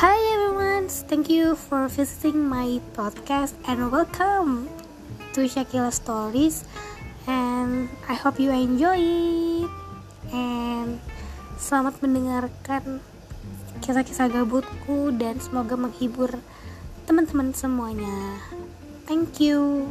Hi everyone, thank you for visiting my podcast and welcome to Shakila Stories. And I hope you enjoy it. And selamat mendengarkan kisah-kisah gabutku dan semoga menghibur teman-teman semuanya. Thank you.